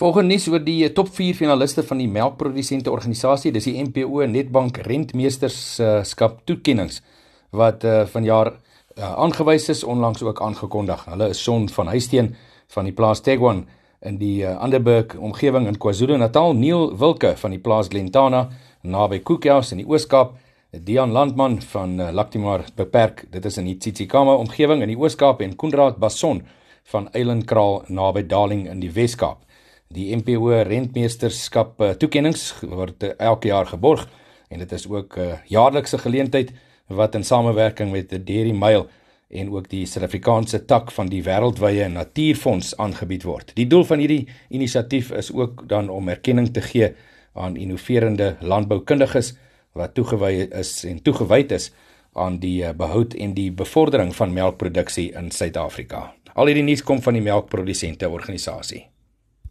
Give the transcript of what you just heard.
Volgende nuus oor die top 4 finaliste van die melkprodusente organisasie, dis die MPO Netbank Rentmeesterskap toekenninge wat uh, vanjaar uh, aangewys is, onlangs ook aangekondig. Hulle is son van Huisteen van die plaas Tegwan in die uh, Anderburg omgewing in KwaZulu-Natal, Neil Wilke van die plaas Glentana naby Koekhuis in die Oos-Kaap, Dian Landman van uh, Lactimar beperk, dit is in die Tsitsikamma omgewing in die Oos-Kaap en Koenraad Bason van Eilandkraal naby Darling in die Wes-Kaap. Die MPO rentmeesterskap uh, toekennings word uh, elke jaar geborg en dit is ook 'n uh, jaarlikse geleentheid wat in samewerking met die Dairy Mail en ook die Suid-Afrikaanse tak van die Wêreldwye Natuurfonds aangebied word. Die doel van hierdie inisiatief is ook dan om erkenning te gee aan innoverende landboukundiges wat toegewy is en toegewyd is aan die behoud en die bevordering van melkproduksie in Suid-Afrika. Al hierdie nuus kom van die melkprodusente organisasie.